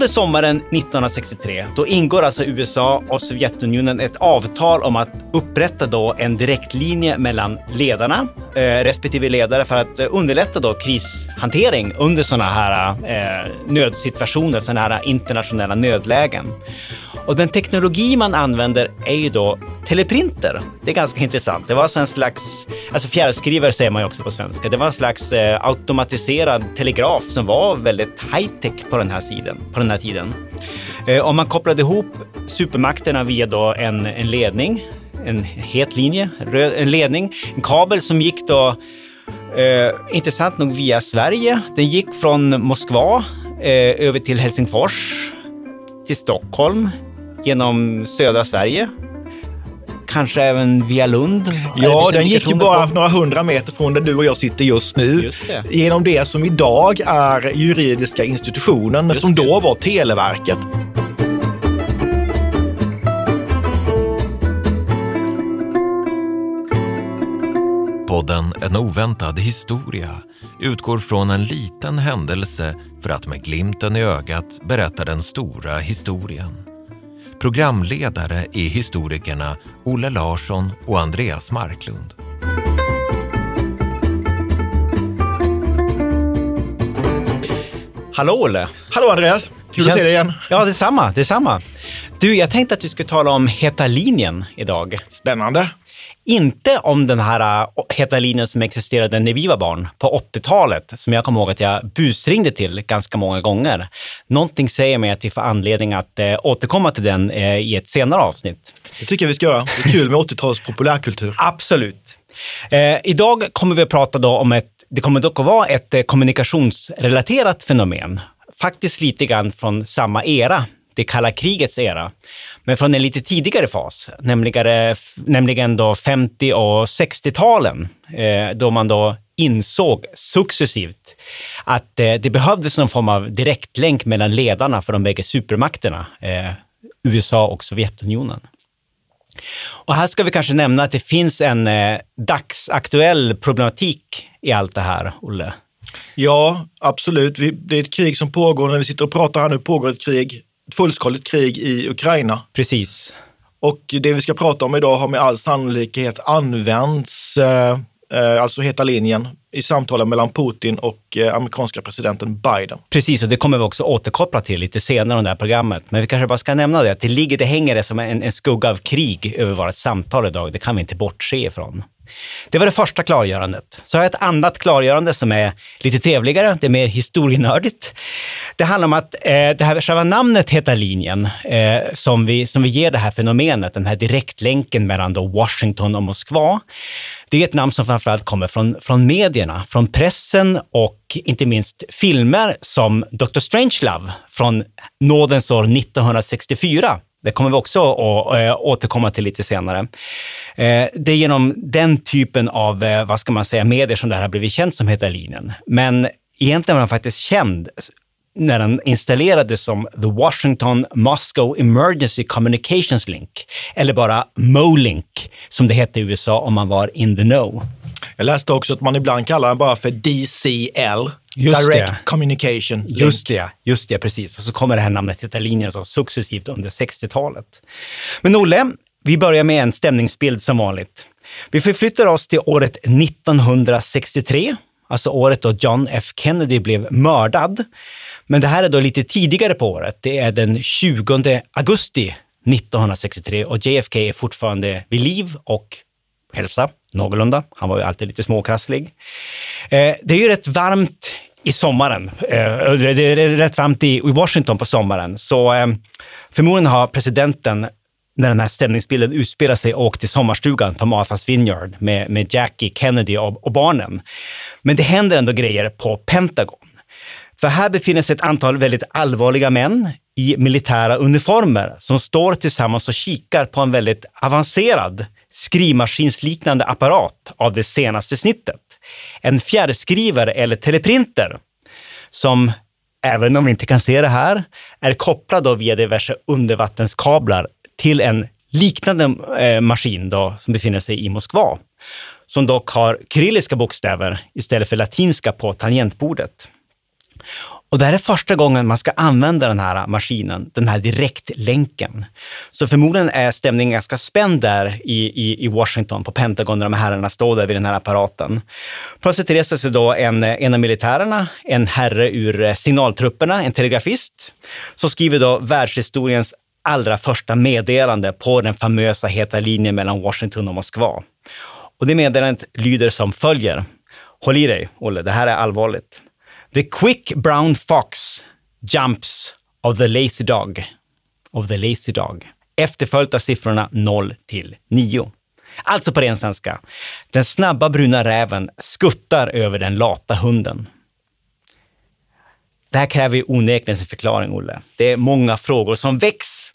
Under sommaren 1963, då ingår alltså USA och Sovjetunionen ett avtal om att upprätta då en direktlinje mellan ledarna, eh, respektive ledare, för att eh, underlätta då krishantering under sådana här eh, nödsituationer, sådana här internationella nödlägen. Och den teknologi man använder är ju då teleprinter. Det är ganska intressant. Det var alltså en slags, alltså fjärrskrivare säger man ju också på svenska. Det var en slags eh, automatiserad telegraf som var väldigt high-tech på den här sidan, på den här tiden. Eh, om man kopplade ihop supermakterna via då en, en ledning, en het linje, röd, en ledning, en kabel som gick då Eh, intressant nog via Sverige. Den gick från Moskva eh, över till Helsingfors, till Stockholm, genom södra Sverige. Kanske även via Lund? Ja, den gick ju bara några hundra meter från där du och jag sitter just nu. Just det. Genom det som idag är juridiska institutionen, men Just som det. då var Televerket. Podden En oväntad historia utgår från en liten händelse för att med glimten i ögat berätta den stora historien. Programledare är historikerna Olle Larsson och Andreas Marklund. Hallå Olle! Hallå Andreas! Kul att se dig igen. Ja, detsamma, detsamma. Du, jag tänkte att vi skulle tala om Heta linjen idag. Spännande. Inte om den här äh, Heta linjen som existerade när vi var barn på 80-talet, som jag kommer ihåg att jag busringde till ganska många gånger. Någonting säger mig att vi får anledning att eh, återkomma till den eh, i ett senare avsnitt. Det tycker jag vi ska göra. Det är kul med 80-tals populärkultur. Absolut. Eh, idag kommer vi att prata då om ett, det kommer dock att vara ett kommunikationsrelaterat fenomen. Faktiskt lite grann från samma era, det kalla krigets era. Men från en lite tidigare fas, nämligen, nämligen då 50 och 60-talen, eh, då man då insåg successivt att eh, det behövdes någon form av direktlänk mellan ledarna för de bägge supermakterna, eh, USA och Sovjetunionen. Och här ska vi kanske nämna att det finns en dagsaktuell problematik i allt det här, Olle. Ja, absolut. Vi, det är ett krig som pågår. När vi sitter och pratar här nu pågår ett krig, ett fullskaligt krig i Ukraina. Precis. Och det vi ska prata om idag har med all sannolikhet använts, eh, eh, alltså heta linjen, i samtalen mellan Putin och eh, amerikanska presidenten Biden. Precis, och det kommer vi också återkoppla till lite senare under det här programmet. Men vi kanske bara ska nämna det, att det ligger, det hänger det som en, en skugga av krig över vårt samtal idag. Det kan vi inte bortse ifrån. Det var det första klargörandet. Så har jag ett annat klargörande som är lite trevligare, det är mer historienördigt. Det handlar om att eh, det här själva namnet Heta linjen, eh, som, vi, som vi ger det här fenomenet, den här direktlänken mellan då Washington och Moskva, det är ett namn som framförallt kommer från, från medierna, från pressen och inte minst filmer som Dr. Strangelove från nådens år 1964. Det kommer vi också att eh, återkomma till lite senare. Eh, det är genom den typen av, eh, vad ska man säga, medier som det här har blivit känt som Heta linjen. Men egentligen var den faktiskt känd när den installerades som The Washington Moscow Emergency Communications Link, eller bara MoLink, som det hette i USA om man var in the know. Jag läste också att man ibland kallar den bara för DCL, Just Direct det. Communication Link. Just det, just det, precis. Och så kommer det här namnet Heta linjen så successivt under 60-talet. Men Olle, vi börjar med en stämningsbild som vanligt. Vi förflyttar oss till året 1963, alltså året då John F Kennedy blev mördad. Men det här är då lite tidigare på året. Det är den 20 augusti 1963 och JFK är fortfarande vid liv och hälsa någorlunda. Han var ju alltid lite småkrasslig. Eh, det är ju rätt varmt i sommaren. Eh, det är rätt varmt i i Washington på sommaren, så eh, förmodligen har presidenten när den här stämningsbilden utspelar sig och till sommarstugan på Martha's Vineyard med, med Jackie, Kennedy och, och barnen. Men det händer ändå grejer på Pentagon. För här befinner sig ett antal väldigt allvarliga män i militära uniformer som står tillsammans och kikar på en väldigt avancerad skrivmaskinsliknande apparat av det senaste snittet. En fjärrskrivare eller teleprinter som, även om vi inte kan se det här, är kopplad då via diverse undervattenskablar till en liknande eh, maskin då, som befinner sig i Moskva, som dock har kyrilliska bokstäver istället för latinska på tangentbordet. Och det här är första gången man ska använda den här maskinen, den här direktlänken. Så förmodligen är stämningen ganska spänd där i, i, i Washington på Pentagon när de här herrarna står där vid den här apparaten. Plötsligt reser sig då en, en av militärerna, en herre ur eh, signaltrupperna, en telegrafist, som skriver då världshistoriens allra första meddelande på den famösa heta linjen mellan Washington och Moskva. Och det meddelandet lyder som följer. Håll i dig, Olle, det här är allvarligt. The quick brown fox jumps of the lazy dog. Of the lazy dog. Efterföljt av siffrorna 0 till 9. Alltså på ren svenska. Den snabba bruna räven skuttar över den lata hunden. Det här kräver ju onekligen sin förklaring, Olle. Det är många frågor som väcks.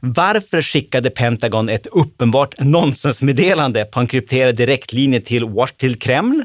Varför skickade Pentagon ett uppenbart nonsensmeddelande på en krypterad direktlinje till, till Kreml?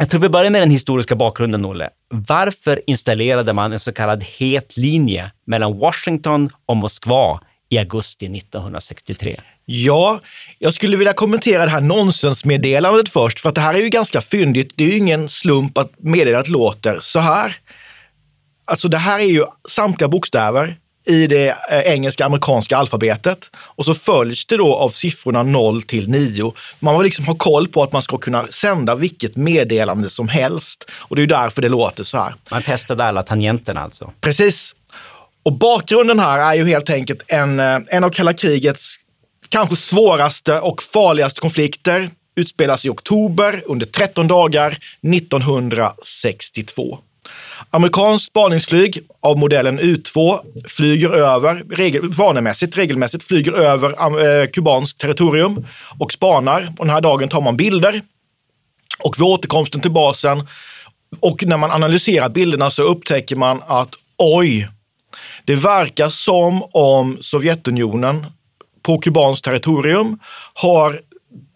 Jag tror vi börjar med den historiska bakgrunden, Olle. Varför installerade man en så kallad het linje mellan Washington och Moskva i augusti 1963? Ja, jag skulle vilja kommentera det här nonsensmeddelandet först, för att det här är ju ganska fyndigt. Det är ju ingen slump att meddelandet låter så här. Alltså det här är ju samtliga bokstäver i det eh, engelska amerikanska alfabetet och så följs det då av siffrorna 0 till 9. Man vill liksom ha koll på att man ska kunna sända vilket meddelande som helst och det är därför det låter så här. Man testade alla tangenterna alltså? Precis. Och bakgrunden här är ju helt enkelt en, eh, en av kalla krigets kanske svåraste och farligaste konflikter utspelas i oktober under 13 dagar 1962. Amerikanskt spaningsflyg av modellen U2 flyger över, regel, vanemässigt, regelmässigt flyger över eh, kubanskt territorium och spanar. Och den här dagen tar man bilder. Och vid återkomsten till basen och när man analyserar bilderna så upptäcker man att oj, det verkar som om Sovjetunionen på kubanskt territorium har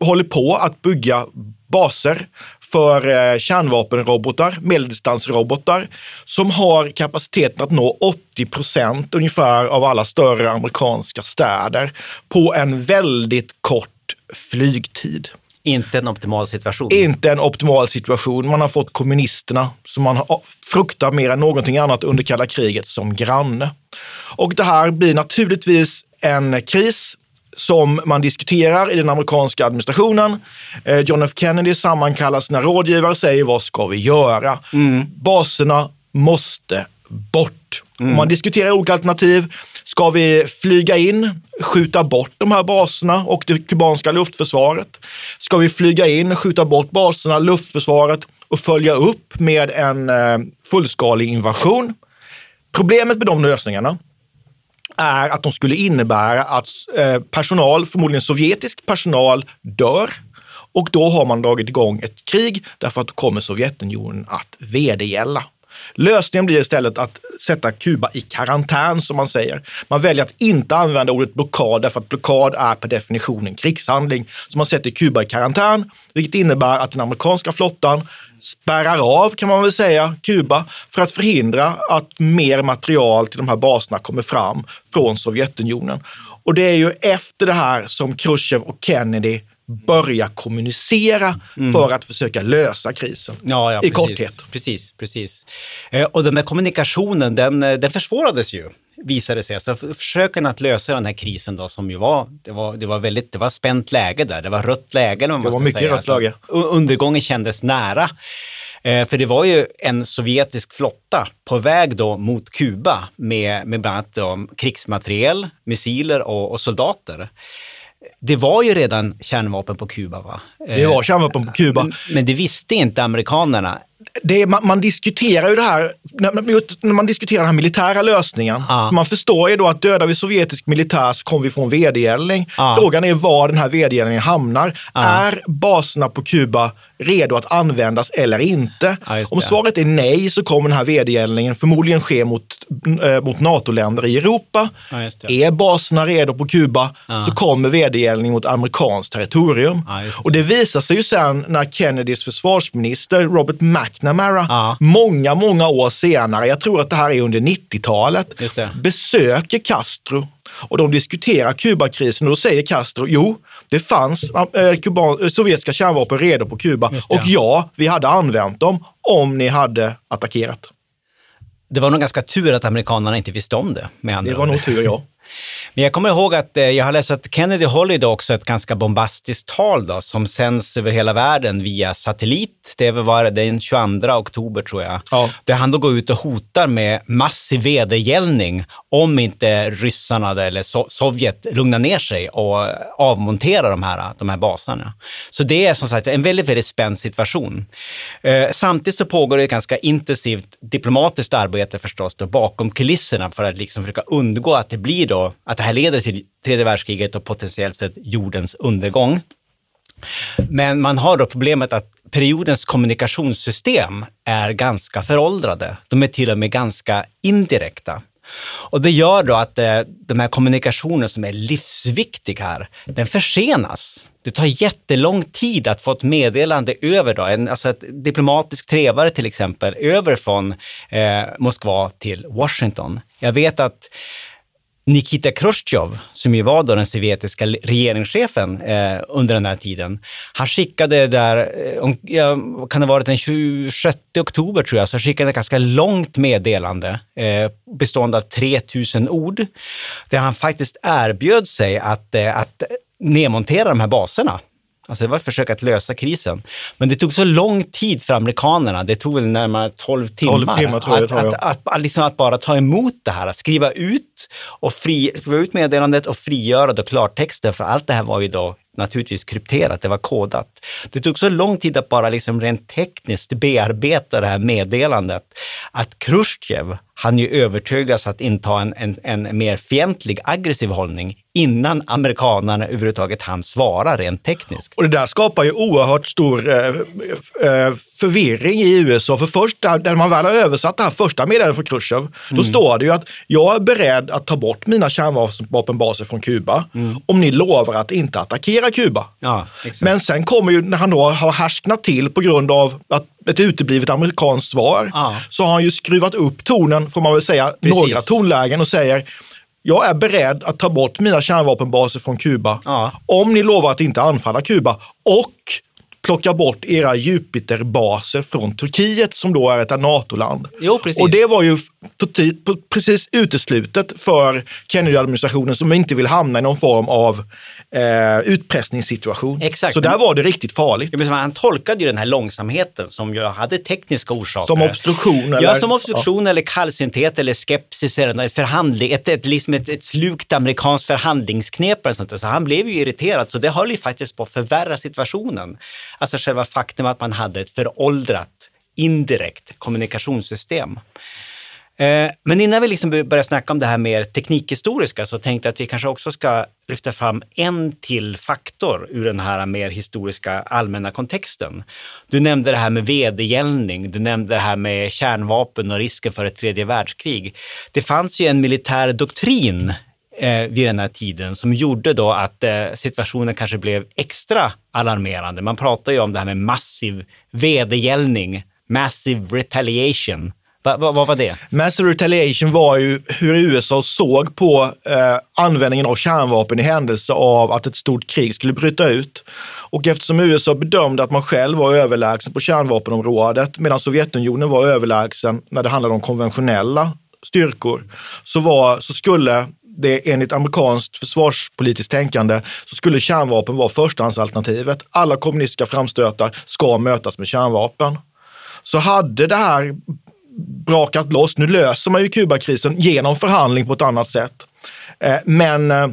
hållit på att bygga baser för eh, kärnvapenrobotar, medeldistansrobotar, som har kapaciteten att nå 80 procent ungefär av alla större amerikanska städer på en väldigt kort flygtid. Inte en optimal situation. Inte en optimal situation. Man har fått kommunisterna, som man fruktar mer än någonting annat under kalla kriget, som granne. Och det här blir naturligtvis en kris som man diskuterar i den amerikanska administrationen. Eh, John F Kennedy sammankallar sina rådgivare och säger vad ska vi göra? Mm. Baserna måste bort. Mm. Man diskuterar olika alternativ. Ska vi flyga in, skjuta bort de här baserna och det kubanska luftförsvaret? Ska vi flyga in, skjuta bort baserna, luftförsvaret och följa upp med en eh, fullskalig invasion? Problemet med de lösningarna är att de skulle innebära att eh, personal, förmodligen sovjetisk personal, dör. Och då har man dragit igång ett krig därför att då kommer Sovjetunionen att vedergälla. Lösningen blir istället att sätta Kuba i karantän, som man säger. Man väljer att inte använda ordet blockad därför att blockad är per definition en krigshandling. Så man sätter Kuba i karantän, vilket innebär att den amerikanska flottan spärrar av, kan man väl säga, Kuba för att förhindra att mer material till de här baserna kommer fram från Sovjetunionen. Och det är ju efter det här som Khrushchev och Kennedy börja kommunicera mm. för att försöka lösa krisen. Ja, ja, I precis, korthet. Precis, precis. Eh, och den där kommunikationen, den, eh, den försvårades ju visade sig. Så försöken att lösa den här krisen då som ju var, det var, det var väldigt, det var spänt läge där. Det var rött läge. Det var mycket säga. rött läge. Undergången kändes nära. Eh, för det var ju en sovjetisk flotta på väg då mot Kuba med, med bland annat då, krigsmateriel, missiler och, och soldater det var ju redan kärnvapen på Kuba va? Det var kärnvapen på Kuba. Men det visste inte amerikanerna det, man, man, diskuterar ju det här, när, man diskuterar den här militära lösningen. Ah. man förstår ju då att dödar vi sovjetisk militär så kommer vi få en vedergällning. Ah. Frågan är var den här vedergällningen hamnar. Ah. Är baserna på Kuba redo att användas eller inte? Om svaret är nej så kommer den här vedergällningen förmodligen ske mot, äh, mot NATO-länder i Europa. Är baserna redo på Kuba så kommer vedergällning mot amerikanskt territorium. Det. Och det visar sig ju sen när Kennedys försvarsminister Robert McNamara ja. många, många år senare, jag tror att det här är under 90-talet, besöker Castro och de diskuterar Kubakrisen och då säger Castro, jo, det fanns äh, kuban, sovjetiska kärnvapen redo på Kuba och ja, vi hade använt dem om ni hade attackerat. Det var nog ganska tur att amerikanerna inte visste om det. Med det var nog tur, ja. Men jag kommer ihåg att eh, jag har läst att Kennedy håller idag också ett ganska bombastiskt tal då, som sänds över hela världen via satellit. Det var den 22 oktober tror jag. Ja. Där han då går ut och hotar med massiv vedergällning om inte ryssarna eller Sovjet lugnar ner sig och avmonterar de här, de här baserna. Så det är som sagt en väldigt, väldigt spänd situation. Eh, samtidigt så pågår det ett ganska intensivt diplomatiskt arbete förstås då, bakom kulisserna för att liksom försöka undgå att det blir då att det här leder till tredje världskriget och potentiellt sett jordens undergång. Men man har då problemet att periodens kommunikationssystem är ganska föråldrade. De är till och med ganska indirekta. Och det gör då att eh, de här kommunikationen som är livsviktig här, den försenas. Det tar jättelång tid att få ett meddelande över, då, en, alltså ett diplomatisk trevare till exempel, över från eh, Moskva till Washington. Jag vet att Nikita Khrushchev, som ju var då den sovjetiska regeringschefen eh, under den här tiden, han skickade där, eh, om, ja, kan det ha varit den 26 oktober tror jag, så skickade han ett ganska långt meddelande eh, bestående av 3000 ord, där han faktiskt erbjöd sig att, eh, att nedmontera de här baserna. Alltså det var ett försök att lösa krisen. Men det tog så lång tid för amerikanerna, det tog väl närmare 12 timmar, 12 timmar tror jag, att, att, att, att, liksom att, bara ta emot det här, att skriva ut, och fri, skriva ut meddelandet och frigöra då klartexten, för allt det här var ju då naturligtvis krypterat, det var kodat. Det tog så lång tid att bara liksom rent tekniskt bearbeta det här meddelandet. Att Khrushchev han ju övertygas att inta en, en, en mer fientlig, aggressiv hållning innan amerikanerna överhuvudtaget hann svara rent tekniskt. Och det där skapar ju oerhört stor eh, eh, förvirring i USA. För först när man väl har översatt det här första meddelandet från Khrushchev, mm. då står det ju att jag är beredd att ta bort mina kärnvapenbaser från Kuba mm. om ni lovar att inte attackera Kuba. Ja, Men sen kommer ju, när han då har härsknat till på grund av att ett uteblivet amerikanskt svar, ja. så har han ju skruvat upp tonen, får man väl säga, Precis. några tonlägen och säger jag är beredd att ta bort mina kärnvapenbaser från Kuba ja. om ni lovar att inte anfalla Kuba och plocka bort era Jupiterbaser från Turkiet som då är ett NATO-land. Jo, precis. Och det var ju precis uteslutet för Kennedy-administrationen som inte vill hamna i någon form av eh, utpressningssituation. Exakt. Så där var det riktigt farligt. Ja, han tolkade ju den här långsamheten som ju hade tekniska orsaker. Som obstruktion? Eller? Ja, som obstruktion ja. eller kallsynthet eller skepsis eller ett, förhandling, ett, ett, liksom ett, ett slukt amerikanskt förhandlingsknep. Eller sånt. Så han blev ju irriterad, så det höll ju faktiskt på att förvärra situationen. Alltså själva faktum att man hade ett föråldrat indirekt kommunikationssystem. Eh, men innan vi liksom börjar snacka om det här mer teknikhistoriska så tänkte jag att vi kanske också ska lyfta fram en till faktor ur den här mer historiska allmänna kontexten. Du nämnde det här med vedergällning, du nämnde det här med kärnvapen och risken för ett tredje världskrig. Det fanns ju en militär doktrin eh, vid den här tiden som gjorde då att eh, situationen kanske blev extra alarmerande. Man pratar ju om det här med massiv vedergällning, massive retaliation. Va, va, vad var det? Massive retaliation var ju hur USA såg på eh, användningen av kärnvapen i händelse av att ett stort krig skulle bryta ut. Och eftersom USA bedömde att man själv var överlägsen på kärnvapenområdet medan Sovjetunionen var överlägsen när det handlade om konventionella styrkor, så, var, så skulle det enligt amerikanskt försvarspolitiskt tänkande så skulle kärnvapen vara förstahandsalternativet. Alla kommunistiska framstötar ska mötas med kärnvapen. Så hade det här brakat loss. Nu löser man ju Kubakrisen genom förhandling på ett annat sätt. Eh, Men eh,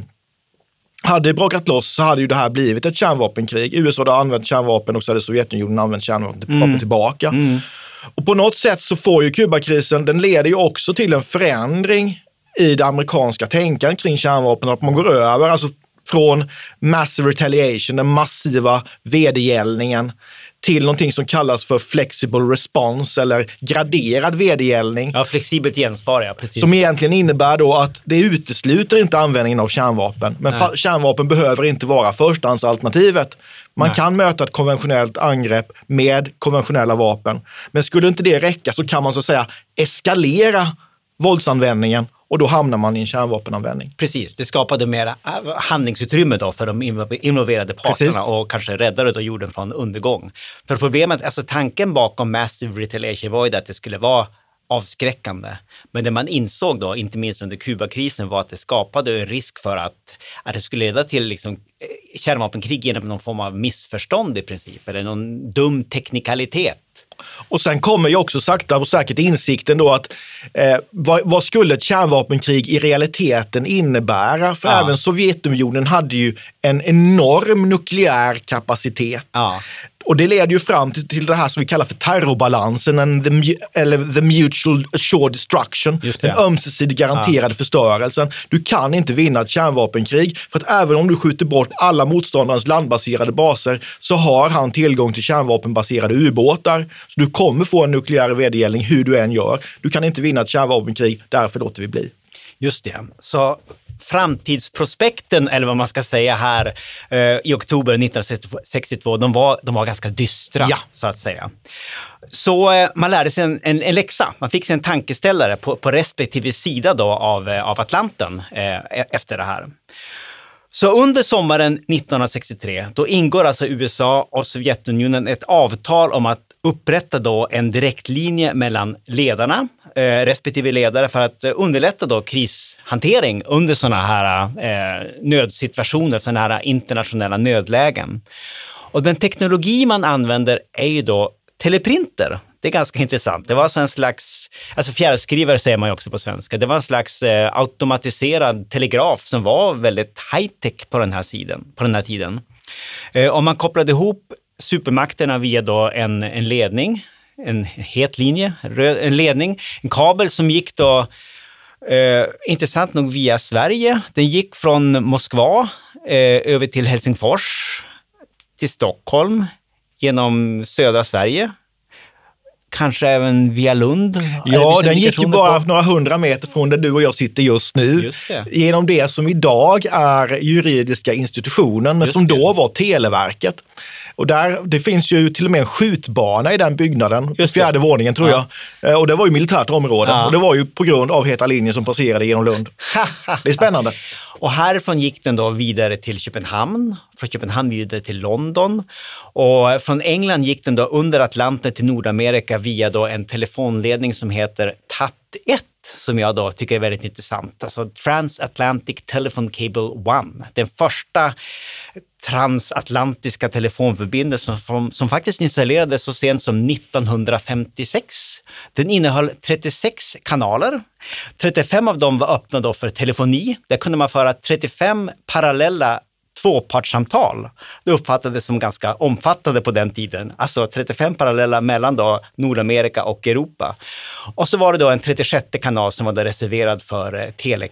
hade det brakat loss så hade ju det här blivit ett kärnvapenkrig. USA hade använt kärnvapen och så hade Sovjetunionen använt kärnvapen tillbaka. Och på något sätt så får ju Kubakrisen, den leder ju också till en förändring i det amerikanska tänkandet kring kärnvapen. Att man går över alltså från massive retaliation, den massiva vedergällningen, till någonting som kallas för flexible response eller graderad vedergällning. Ja, flexibelt gensvar, ja. Precis. Som egentligen innebär då att det utesluter inte användningen av kärnvapen. Men kärnvapen behöver inte vara förstahandsalternativet. Man Nej. kan möta ett konventionellt angrepp med konventionella vapen. Men skulle inte det räcka så kan man så att säga eskalera våldsanvändningen och då hamnar man i en kärnvapenanvändning. Precis, det skapade mer äh, handlingsutrymme då för de involv- involverade parterna Precis. och kanske räddade då jorden från undergång. För problemet, alltså tanken bakom massive retaliation var ju att det skulle vara avskräckande. Men det man insåg då, inte minst under Kubakrisen, var att det skapade en risk för att, att det skulle leda till liksom, eh, kärnvapenkrig genom någon form av missförstånd i princip, eller någon dum teknikalitet. Och sen kommer ju också sakta och säkert insikten då att eh, vad, vad skulle ett kärnvapenkrig i realiteten innebära? För Ja. även Sovjetunionen hade ju en enorm nukleär kapacitet. Ja. Och det leder ju fram till, till det här som vi kallar för terrorbalansen, en, the, eller the mutual assured destruction, den ömsesidigt garanterade förstörelsen. Du kan inte vinna ett kärnvapenkrig, för att även om du skjuter bort alla motståndarens landbaserade baser så har han tillgång till kärnvapenbaserade ubåtar. Så du kommer få en nukleär vedergällning hur du än gör. Du kan inte vinna ett kärnvapenkrig, därför låter vi bli. Just det. Så framtidsprospekten, eller vad man ska säga här, eh, i oktober 1962, de var, de var ganska dystra, Ja. så att säga. Så eh, man lärde sig en, en, en läxa. Man fick sig en tankeställare på, på respektive sida då av, eh, av Atlanten eh, e- efter det här. Så under sommaren 1963, då ingår alltså USA och Sovjetunionen ett avtal om att upprätta då en direktlinje mellan ledarna, eh, respektive ledare, för att eh, underlätta då krishantering under sådana här eh, nödsituationer, sådana här internationella nödlägen. Och den teknologi man använder är ju då teleprinter. Det är ganska intressant. Det var alltså en slags, alltså fjärrskrivare säger man ju också på svenska. Det var en slags eh, automatiserad telegraf som var väldigt high-tech på den här, sidan, på den här tiden. Eh, om man kopplade ihop supermakterna via då en, en ledning, en het linje, en ledning, en kabel som gick då Eh, intressant nog via Sverige. Den gick från Moskva eh, över till Helsingfors, till Stockholm, genom södra Sverige. Kanske även via Lund? Ja, den gick ju bara på? några hundra meter från där du och jag sitter just nu. Just det. Genom det som idag är juridiska institutionen, men Just som då det. var Televerket. Och där, det finns ju till och med en skjutbana i den byggnaden, Just det. fjärde våningen tror Ja. jag. Eh, Och det var ju militärt område. Ja. Och det var ju på grund av Heta linjen som passerade genom Lund. Det är spännande. Och härifrån gick den då vidare till Köpenhamn, från Köpenhamn vidare till London. Och från England gick den då under Atlanten till Nordamerika via då en telefonledning som heter TAT1, som jag då tycker är väldigt intressant. Alltså Transatlantic Telephone Cable One. Den första transatlantiska telefonförbindelsen som, som faktiskt installerades så sent som 1956. Den innehöll 36 kanaler. 35 av dem var öppna då för telefoni. Där kunde man föra 35 parallella tvåpartssamtal. Det uppfattades som ganska omfattande på den tiden. Alltså 35 parallella mellan då Nordamerika och Europa. Och så var det då en 36 kanal som var då reserverad för eh, tele,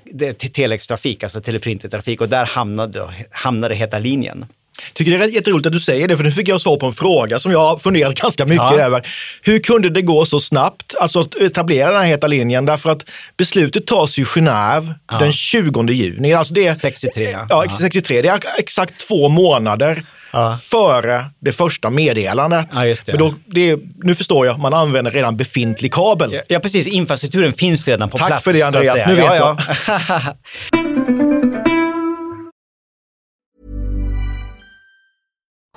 telextrafik, alltså teleprintertrafik. Och där hamnade, hamnade Heta linjen. Tycker det är jätteroligt att du säger det, för nu fick jag svar på en fråga som jag har funderat ganska mycket Ja. över. Hur kunde det gå så snabbt, alltså att etablera den här heta linjen? Därför att beslutet tas i Genève den 20 juni. Alltså det är, 63, ja. Ja, Ja. 63. Det är exakt två månader Ja. före det första meddelandet. Ja, det. Men då, det är, nu förstår jag, man använder redan befintlig kabel. Ja, Ja, precis. Infrastrukturen finns redan på Tack plats. för det, Andreas. Nu vet ja, jag.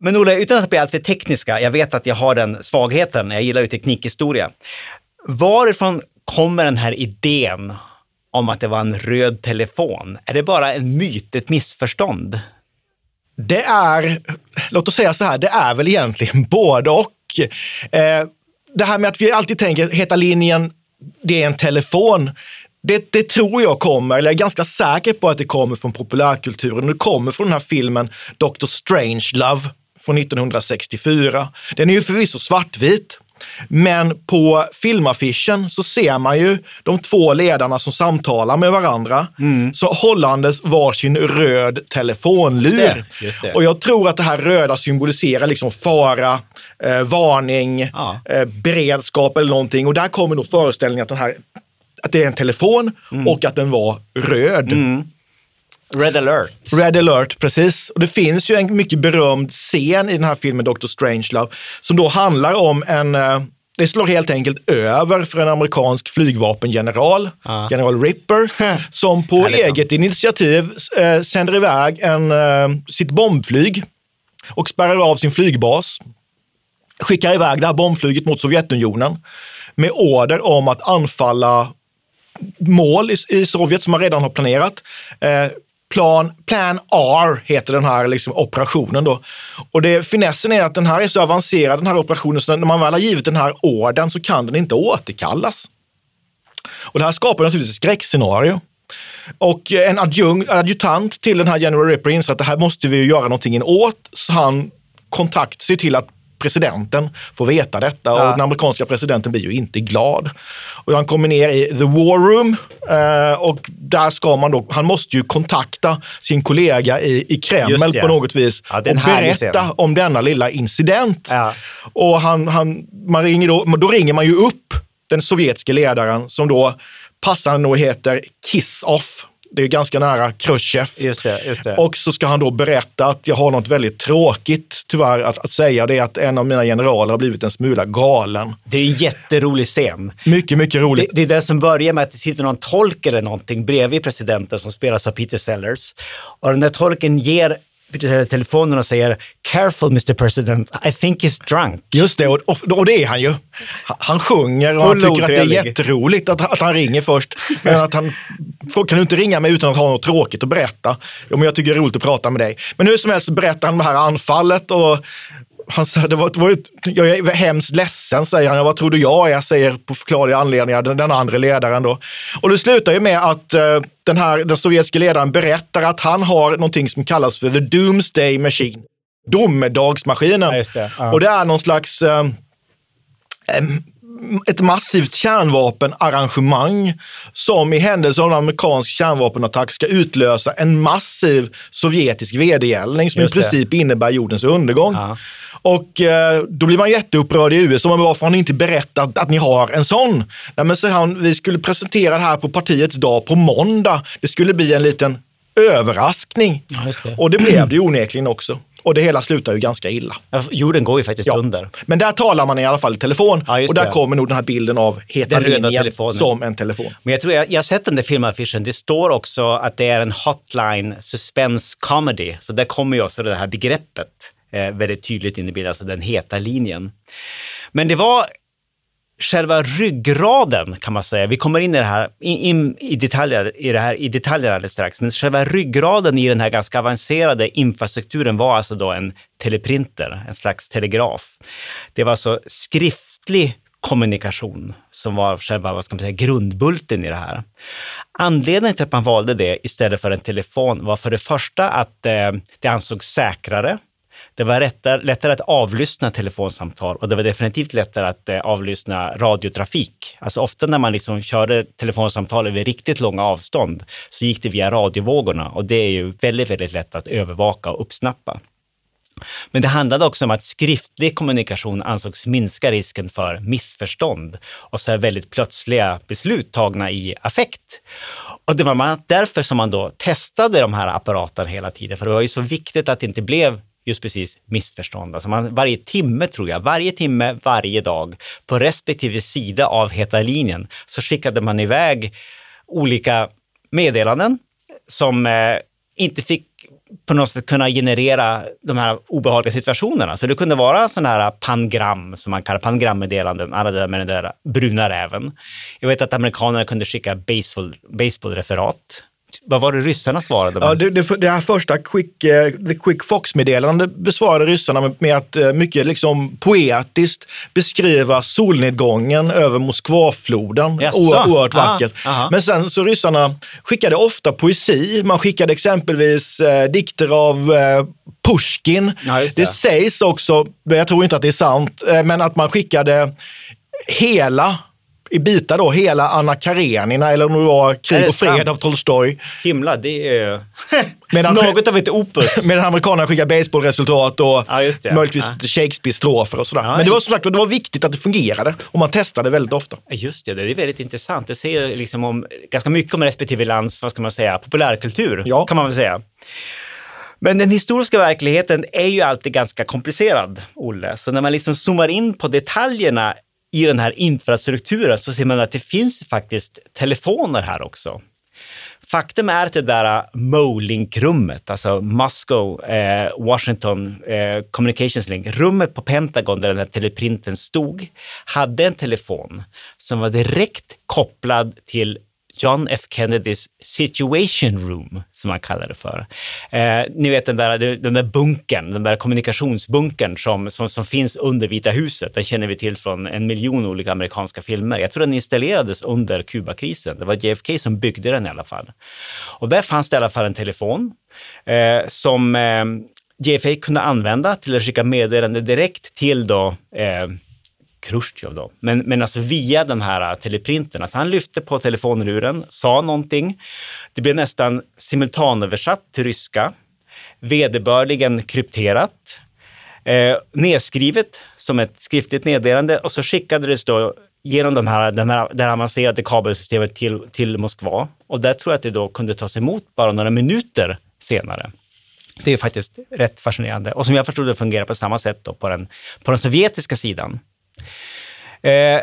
Men Olle, utan att bli alltför tekniska, jag vet att jag har den svagheten, jag gillar ju teknikhistoria. Varifrån kommer den här idén om att det var en röd telefon? Är det bara en myt, ett missförstånd? Det är, låt oss säga så här, det är väl egentligen både och. Eh, det här med att vi alltid tänker, heta linjen, det är en telefon. Det, det tror jag kommer, eller jag är ganska säker på att det kommer från populärkulturen. Det kommer från den här filmen Dr. Strangelove från 1964. Den är ju förvisso svartvit, men på filmaffischen så ser man ju de två ledarna som samtalar med varandra, så hållandes varsin röd telefonlur. Just det, just det. Och jag tror att det här röda symboliserar liksom fara, eh, varning, Ja. eh, beredskap eller någonting. Och där kommer nog föreställningen att, den här, att det är en telefon Mm. och att den var röd. Red alert. Red alert, precis. Och det finns ju en mycket berömd scen i den här filmen Dr. Strangelove som då handlar om en eh, det slår helt enkelt över för en amerikansk flygvapengeneral, Ja. general Ripper, som på eget initiativ eh, sänder iväg en, eh, sitt bombflyg och spärrar av sin flygbas. Skickar iväg det här bombflyget mot Sovjetunionen med order om att anfalla mål i, i Sovjet som man redan har planerat. Eh, plan, plan R heter den här liksom, operationen. Då. Och det, finessen är att den här är så avancerad, den här operationen, så när man väl har givit den här orden så kan den inte återkallas. Och det här skapar naturligtvis ett skräckscenario. Och en adjung, adjutant till den här General Ripper inser att det här måste vi ju göra någonting åt. Så han kontakt ser till att presidenten får veta detta och Ja. den amerikanska presidenten blir ju inte glad. Och han kommer ner i the war room eh, och där ska man då, han måste ju kontakta sin kollega i, i Kreml på något vis Ja, och berätta om denna lilla incident. Ja. Och han, han, man ringer då, då ringer man ju upp den sovjetiska ledaren som då passande nog heter Kiss-Off. Det är ganska nära Khrushchev. Just det, just det. Och så ska han då berätta att jag har något väldigt tråkigt tyvärr att, att säga. Det är att en av mina generaler har blivit en smula galen. det är en jätterolig scen. Mycket, mycket Det, roligt. det är den som börjar med att det sitter någon tolk eller någonting bredvid presidenten som spelas av Peter Sellers. Och den där tolken ger telefonen och säger “Careful Mr President, I think he's drunk”. Just det, och, och, det är han ju. Han, han sjunger och han Full tycker att det är otrevlig. jätteroligt att, att han ringer först. Men att han kan du inte ringa mig utan att ha något tråkigt att berätta? Jo, men jag tycker det är roligt att prata med dig. Men hur som helst berättar han om det här anfallet och han sa, det var, det var, ett- jag är hemskt ledsen, säger han. Vad tror du jag är? säger på förklarliga anledningar den, den andra ledaren. Då. Och det slutar ju med att eh, den, här, den sovjetiska ledaren berättar att han har någonting som kallas för the Doomsday Machine. Domedagsmaskinen. Ja, det. Ja. Och det är någon slags eh, ett massivt kärnvapenarrangemang som i händelse av en amerikansk kärnvapenattack ska utlösa en massiv sovjetisk vedergällning som Just i det. princip innebär jordens undergång. Ja. Och eh, då blir man jätteupprörd i USA. Men varför har ni inte berättat att ni har en sån? Nej, men så han, vi skulle presentera det här på partiets dag på måndag. Det skulle bli en liten överraskning. Ja, det. Och det blev det onekligen också. Och det hela slutar ju ganska illa. Jorden går ju faktiskt Ja. under. Men där talar man i alla fall i telefon Ja, och där det. kommer nog den här bilden av heta Den röda linjen telefonen. som en telefon. Men jag tror jag, jag har sett den där filmaffischen. Det står också att det är en hotline suspense comedy. Så där kommer ju också det här begreppet eh, väldigt tydligt in i bilden, alltså den heta linjen. Men det var själva ryggraden kan man säga. Vi kommer in i det här in, i, detaljer, i, det här, i detaljer alldeles strax. Men själva ryggraden i den här ganska avancerade infrastrukturen var alltså då en teleprinter, en slags telegraf. Det var alltså skriftlig kommunikation som var själva vad ska man säga, grundbulten i det här. Anledningen till att man valde det istället för en telefon var för det första att eh, det ansågs säkrare. Det var lättare, lättare att avlyssna telefonsamtal och det var definitivt lättare att eh, avlyssna radiotrafik. Alltså ofta när man liksom körde telefonsamtal över riktigt långa avstånd så gick det via radiovågorna och det är ju väldigt, väldigt lätt att övervaka och uppsnappa. Men det handlade också om att skriftlig kommunikation ansågs minska risken för missförstånd och så här väldigt plötsliga beslut tagna i affekt. Och det var därför som man då testade de här apparaterna hela tiden, för det var ju så viktigt att det inte blev just precis missförstånd. Alltså man, varje timme, tror jag, varje timme, varje dag, på respektive sida av heta linjen, så skickade man iväg olika meddelanden som eh, inte fick på något sätt kunna generera de här obehagliga situationerna. Så det kunde vara sådana här pangram, som man kallar pangrammeddelanden, alla det där med den där bruna räven. Jag vet att amerikanerna kunde skicka baseball, baseballreferat. Vad var det ryssarna svarade? Ja, det, det, det här första Quick, eh, The Quick Fox-meddelande besvarade ryssarna med, att eh, mycket liksom poetiskt beskriva solnedgången över Moskvafloden. Oerhört vackert. aha. Men sen så ryssarna skickade ofta poesi. Man skickade exempelvis eh, dikter av eh, Pushkin. Ja, det. det. sägs också, jag tror inte att det är sant, eh, men att man skickade hela i bitar då, hela Anna Karenina eller om det var Krig och fred av Tolstoj. Himla, det är Medan- något av ett opus. Medan amerikanerna skickar baseballresultat och Ja, möjligtvis Ja. Shakespeare-strofer och sådär. Ja, Men det var som sagt det var viktigt att det fungerade och man testade väldigt ofta. Just det, det är väldigt intressant. Det säger liksom om, ganska mycket om respektive lands, vad ska man säga, populärkultur, Ja. kan man väl säga. Men den historiska verkligheten är ju alltid ganska komplicerad, Olle. Så när man liksom zoomar in på detaljerna i den här infrastrukturen så ser man att det finns faktiskt telefoner här också. Faktum är att det där äh, Molink-rummet, alltså Moscow, eh, äh, Washington eh, Communications Link, rummet på Pentagon där den här teleprinten stod, hade en telefon som var direkt kopplad till John F Kennedys Situation Room, som man kallar det för. Eh, ni vet den där, den där bunkern, den där kommunikationsbunkern som, som, som finns under Vita huset. Den känner vi till från en miljon olika amerikanska filmer. Jag tror den installerades under Kubakrisen. Det var JFK som byggde den i alla fall. Och där fanns det i alla fall en telefon eh, som eh, JFK kunde använda till att skicka meddelande direkt till då, eh, Khrushchev då, men, men alltså via den här äh, teleprinten. Alltså han lyfte på telefonluren, sa någonting. Det blev nästan simultanöversatt till ryska, vederbörligen krypterat, eh, nedskrivet som ett skriftligt meddelande och så skickades det då genom de här, den här, det här avancerade kabelsystemet till, till Moskva. Och där tror jag att det då kunde tas emot bara några minuter senare. Det är faktiskt rätt fascinerande. Och som jag förstod det fungerar på samma sätt då på, den, på den sovjetiska sidan. Eh,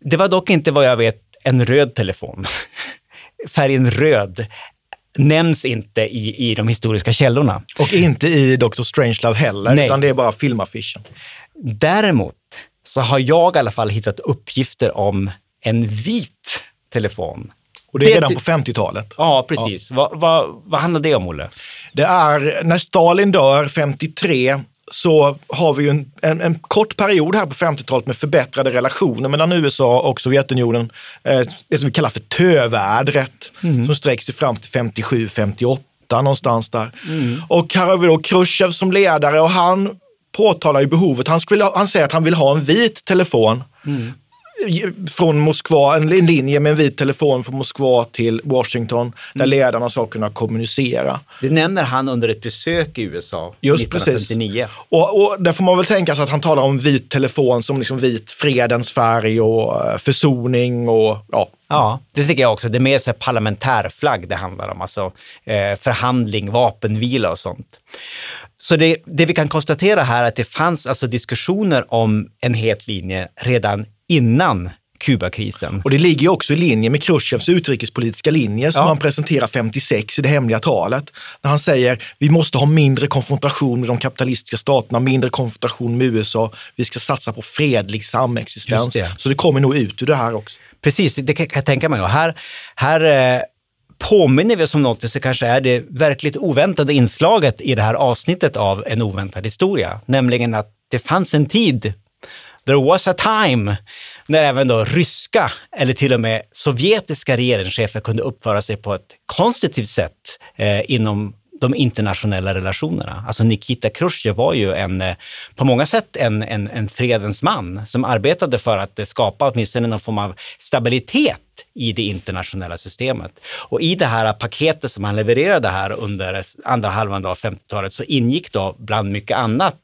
det var dock inte vad jag vet en röd telefon. Färgen röd nämns inte i, i de historiska källorna. Och inte i Dr. Strangelove heller, Nej. utan det är bara filmaffischen. Däremot så har jag i alla fall hittat uppgifter om en vit telefon. Och det är Det redan på 50-talet. Ja, precis. Vad, vad, vad handlar det om, Olle? Det är när Stalin dör 53 så har vi ju en, en, en kort period här på 50-talet med förbättrade relationer mellan USA och Sovjetunionen. Eh, det som vi kallar för tövädret som sträcker sig fram till 57, 58 någonstans där. Och här har vi då Khrushchev som ledare och han påtalar ju behovet. Han, skulle, han säger att han vill ha en vit telefon från Moskva, en linje med en vit telefon från Moskva till Washington där ledarna ska kunna kommunicera. Det nämner han under ett besök i USA Just 1959. Och, och där får man väl tänka sig att han talar om vit telefon som liksom vit fredens färg och eh, försoning och ja. Ja, det tycker jag också. Det är mer så parlamentärflagg det handlar om, alltså eh, förhandling, vapenvila och sånt. Så det, det vi kan konstatera här är att det fanns alltså diskussioner om en het linje redan innan Kubakrisen. Och det ligger ju också i linje med Khrushchevs utrikespolitiska linje som Ja. han presenterar 56 i det hemliga talet. När han säger vi måste ha mindre konfrontation med de kapitalistiska staterna, mindre konfrontation med USA. Vi ska satsa på fredlig samexistens. Det. Så det kommer nog ut ur det här också. Precis, det, det kan jag tänka mig. Och här, här eh, påminner vi oss om något som kanske är det verkligt oväntade inslaget i det här avsnittet av En oväntad historia. Nämligen att det fanns en tid, there was a time, när även då ryska eller till och med sovjetiska regeringschefer kunde uppföra sig på ett konstruktivt sätt eh, inom de internationella relationerna. Alltså Nikita Khrushchev var ju en, eh, på många sätt en, en, en fredens man som arbetade för att eh, skapa åtminstone någon form av stabilitet i det internationella systemet. Och i det här paketet som han levererade här under andra halvan av 50-talet så ingick då bland mycket annat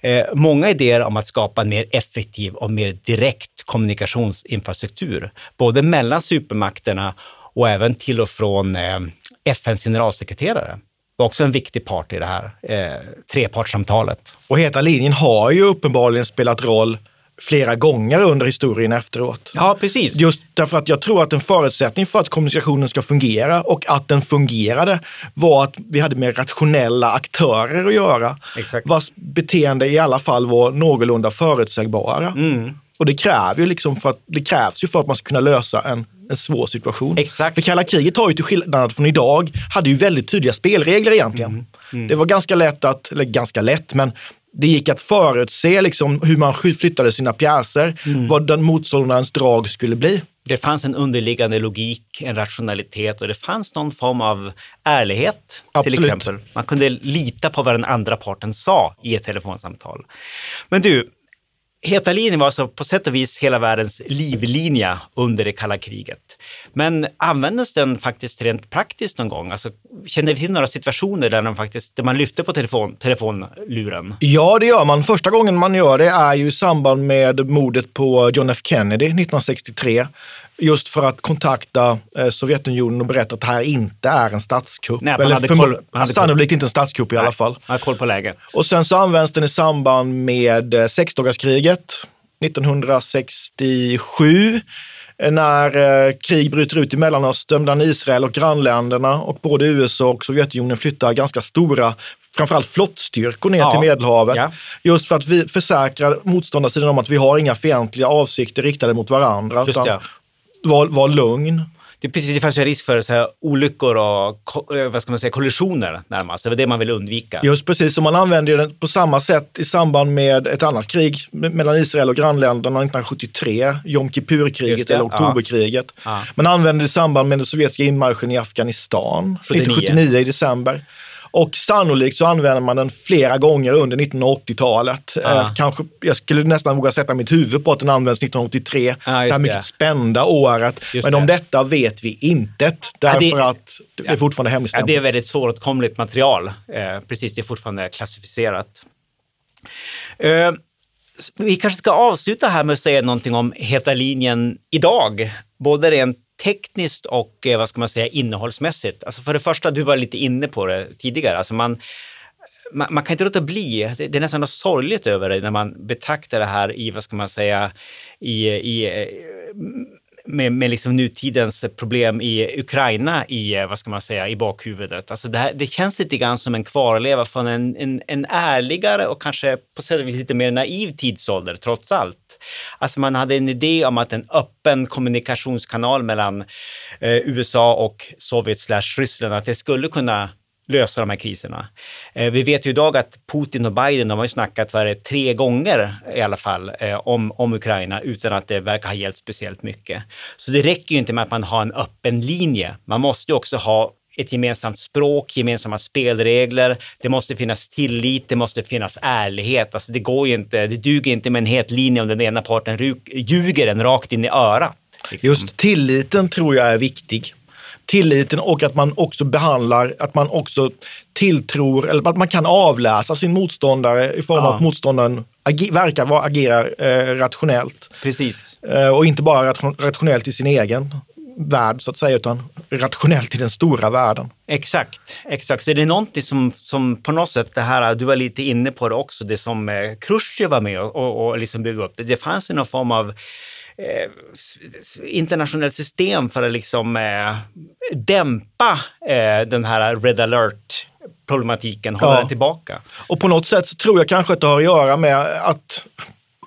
eh, många idéer om att skapa en mer effektiv och mer direkt kommunikationsinfrastruktur, både mellan supermakterna och även till och från eh, FNs generalsekreterare. Var också en viktig part i det här eh, trepartssamtalet. Och Heta linjen har ju uppenbarligen spelat roll flera gånger under historien efteråt. Ja, precis. Just därför att jag tror att en förutsättning för att kommunikationen ska fungera och att den fungerade var att vi hade med rationella aktörer att göra. Exakt. Vars beteende i alla fall var någorlunda förutsägbara. Mm. Och det, kräver ju liksom för att, det krävs ju för att man ska kunna lösa en, en svår situation. Exakt. För kalla kriget har ju till skillnad från idag, hade ju väldigt tydliga spelregler egentligen. Mm. Det var ganska lätt att, eller ganska lätt, men det gick att förutse liksom hur man flyttade sina pjäser, Mm. vad den motståndarens drag skulle bli. Det fanns en underliggande logik, en rationalitet och det fanns någon form av ärlighet till Absolut. exempel. Man kunde lita på vad den andra parten sa i ett telefonsamtal. Men du, Heta linjen var alltså på sätt och vis hela världens livlinje under det kalla kriget. Men användes den faktiskt rent praktiskt någon gång? Alltså, känner vi till några situationer där, de faktiskt, där man lyfte på telefon, telefonluren? Ja, det gör man. Första gången man gör det är ju i samband med mordet på John F Kennedy 1963. Just för att kontakta eh, Sovjetunionen och berätta att det här inte är en statskupp. Nej, Eller hade koll- hade koll. sannolikt inte en statskupp i alla fall. Man har koll på läget. Och sen så används den i samband med eh, sexdagarskriget 1967 eh, när krig bryter ut i Mellanöstern bland Israel och grannländerna och både USA och Sovjetunionen flyttar ganska stora, framförallt flottstyrkor ner Ja. till Medelhavet. Ja. Just för att vi försäkrar motståndarsidan om att vi har inga fientliga avsikter riktade mot varandra. Just utan det. Var, var lugn. Det, är precis, det fanns ju risk för så här, olyckor och eh, vad ska man säga, kollisioner närmast. Det var det man ville undvika. Just precis, och man använde den på samma sätt i samband med ett annat krig me- mellan Israel och grannländerna 1973, Jom Kippur-kriget eller oktoberkriget. Ja. Man använde det i samband med den sovjetiska inmarschen i Afghanistan 79. 1979 i december. Och sannolikt så använder man den flera gånger under 1980-talet. Ja. Eh, kanske, jag skulle nästan våga sätta mitt huvud på att den används 1983, Ja, det här mycket det. spända året. Just Men det. om detta vet vi intet, Ja, det- därför att det är fortfarande hemligstämplat. det är väldigt svåråtkomligt material. Eh, precis, det är fortfarande klassificerat. Eh, Vi kanske ska avsluta här med att säga någonting om Heta linjen idag, både rent tekniskt och eh, vad ska man säga innehållsmässigt. Alltså för det första, du var lite inne på det tidigare, alltså man, man, man kan inte låta bli, det, det är nästan något sorgligt över det när man betraktar det här i, vad ska man säga, i, i eh, med, med liksom nutidens problem i Ukraina i, eh, vad ska man säga, i bakhuvudet. Alltså det, här, det känns lite grann som en kvarleva från en, en, en ärligare och kanske på sätt och vis lite mer naiv tidsålder trots allt. Alltså man hade en idé om att en öppen kommunikationskanal mellan eh, USA och Sovjet slash Ryssland, att det skulle kunna lösa de här kriserna. Eh, vi vet ju idag att Putin och Biden, de har ju snackat var det, tre gånger i alla fall eh, om, om Ukraina utan att det verkar ha hjälpt speciellt mycket. Så det räcker ju inte med att man har en öppen linje. Man måste ju också ha ett gemensamt språk, gemensamma spelregler. Det måste finnas tillit, det måste finnas ärlighet. Alltså det går ju inte, det duger inte med en het linje om den ena parten ljuger en rakt in i örat. Liksom. Just tilliten tror jag är viktig tilliten och att man också behandlar, att man också tilltror, eller att man kan avläsa sin motståndare i form av att motståndaren verkar vara, agerar eh, rationellt. Precis. Eh, och inte bara ration, rationellt i sin egen värld så att säga, utan rationellt i den stora världen. Exakt, exakt. Så det är någonting som, som på något sätt, det här, du var lite inne på det också, det som eh, Khrushchev var med och, och, och liksom byggde upp. Det, det fanns ju någon form av eh, internationellt system för att liksom eh, dämpa eh, den här red alert problematiken, hålla ja. den tillbaka. Och på något sätt så tror jag kanske att det har att göra med att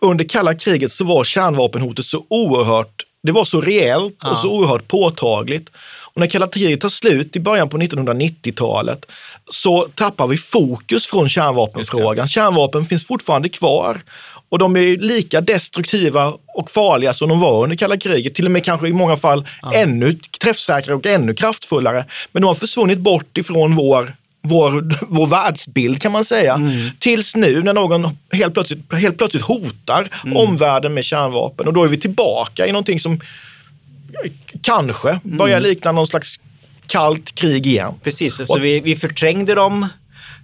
under kalla kriget så var kärnvapenhotet så oerhört, det var så reellt ja. och så oerhört påtagligt. Och när kalla kriget tar slut i början på 1990-talet så tappar vi fokus från kärnvapenfrågan. Kärnvapen finns fortfarande kvar och de är lika destruktiva och farliga som de var under kalla kriget. Till och med kanske i många fall ja. ännu träffsäkrare och ännu kraftfullare. Men de har försvunnit bort ifrån vår vår, vår världsbild kan man säga. Mm. Tills nu när någon helt plötsligt, helt plötsligt hotar mm. omvärlden med kärnvapen. Och då är vi tillbaka i någonting som kanske börjar mm. likna någon slags kallt krig igen. Precis, så vi, vi förträngde dem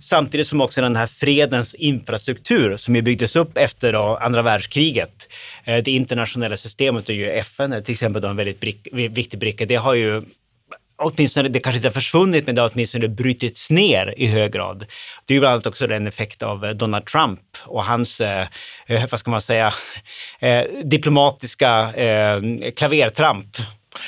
Samtidigt som också den här fredens infrastruktur som ju byggdes upp efter då andra världskriget. Eh, det internationella systemet och ju FN till exempel då en väldigt brick, viktig bricka. Det har ju åtminstone, det kanske inte har försvunnit, men det har åtminstone brutits ner i hög grad. Det är ju bland annat också en effekt av eh, Donald Trump och hans, eh, eh vad ska man säga, eh, diplomatiska eh, klavertramp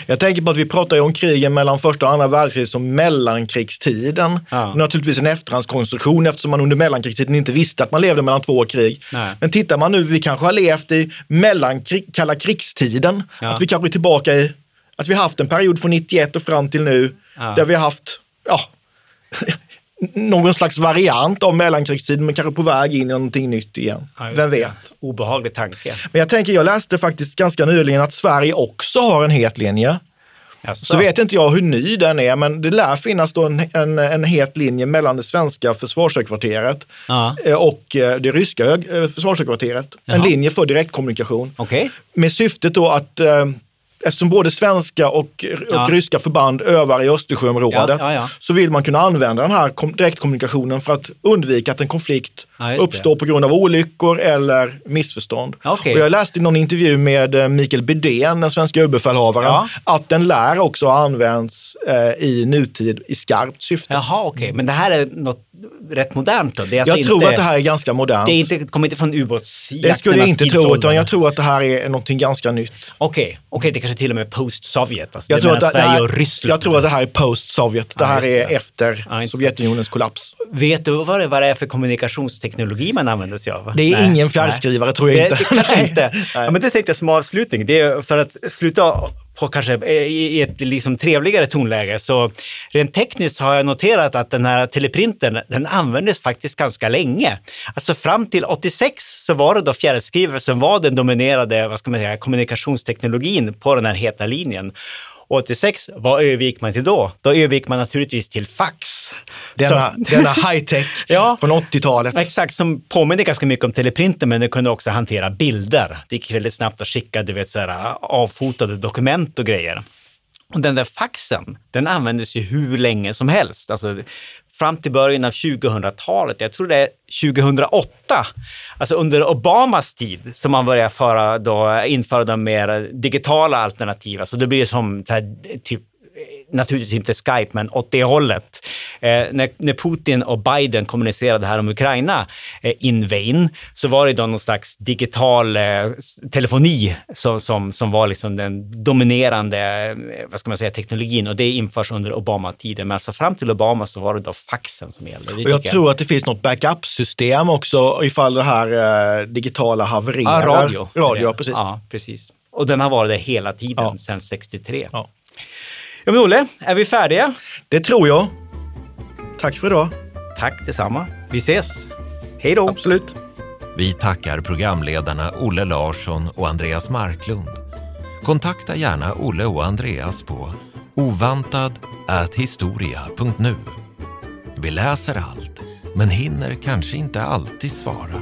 jag tänker på att vi pratar om krigen mellan första och andra världskriget som mellankrigstiden. Ja. Naturligtvis en efterhandskonstruktion eftersom man under mellankrigstiden inte visste att man levde mellan två krig. Nej. Men tittar man nu, vi kanske har levt i mellankrig, kalla krigstiden. Ja. Att vi kanske är tillbaka i, att vi haft en period från 91 och fram till nu ja. där vi har haft, ja, någon slags variant av mellankrigstiden, men kanske på väg in i någonting nytt igen. Ja, Vem vet? Obehaglig tanke. Men jag tänker, jag läste faktiskt ganska nyligen att Sverige också har en het linje. Jaså. Så vet inte jag hur ny den är, men det lär finnas då en, en, en het linje mellan det svenska försvarshögkvarteret ja. Eh, och eh, det ryska eh, försvarshögkvarteret. En linje för direktkommunikation. Okay. Med syftet då att eftersom både svenska och, ja. och ryska förband övar i Östersjöområdet ja, ja, så vill man kunna använda den här direktkommunikationen för att undvika att en konflikt uppstår det. på grund av olyckor eller missförstånd. Okay. Och jag läste i någon intervju med eh, Mikael Bydén, den svenska överbefälhavaren, att den lär också ha använts eh, i nutid i skarpt syfte. Jaha, okej. Okay. Men det här är något rätt modernt då? Alltså jag tror att det här är ganska modernt. Det är inte, kommer inte från ubåtsjakternas Det skulle jag inte tro, utan jag tror att det här är någonting ganska nytt. Okej, okay. okay, det kanske till och med post-Sovjet. Alltså jag, tror att det, Sverige här, och Ryssland. jag tror att det här är post-Sovjet. Det här är efter ja, Sovjetunionens kollaps. Vet du vad det, vad det är för kommunikationsteknologi man använder sig av? Det är Nej. ingen fjärrskrivare Nej. tror jag inte. Det, det inte. Ja, men det tänkte jag som avslutning. Det är för att sluta på kanske i ett liksom trevligare tonläge. Så rent tekniskt har jag noterat att den här teleprintern, den användes faktiskt ganska länge. Alltså fram till 86 så var det då fjärrskrivare som var den dominerade vad ska man säga, kommunikationsteknologin på den här heta linjen. 86, vad övergick man till då? Då övergick man naturligtvis till fax. Denna, denna high-tech ja, från 80-talet. Exakt, som påminner ganska mycket om teleprinter, men den kunde också hantera bilder. Det gick väldigt snabbt att skicka du vet, så här, avfotade dokument och grejer. Och den där faxen, den användes ju hur länge som helst. Alltså, fram till början av 2000-talet. Jag tror det är 2008, alltså under Obamas tid, som man börjar föra då, införa de mer digitala alternativ. Alltså det blir som här, typ naturligtvis inte Skype, men åt det hållet. Eh, när, när, Putin och Biden kommunicerade här om Ukraina eh, in vain, så var det då någon slags digital eh, telefoni som, som, som var liksom den dominerande, eh, vad ska man säga, teknologin och det införs under Obama-tiden. Men alltså fram till Obama så var det då faxen som gällde. Och jag tror att det finns något backup-system också ifall det här eh, digitala havererar. Ja, radio. Radio, precis. Ja, precis. Och den har varit det hela tiden, ja. sedan 63. Ja. Ja men Olle, är vi färdiga? Det tror jag. Tack för idag. Tack detsamma. Vi ses. Hej då. Absolut. Vi tackar programledarna Olle Larsson och Andreas Marklund. Kontakta gärna Olle och Andreas på ovantad.historia.nu. Vi läser allt, men hinner kanske inte alltid svara.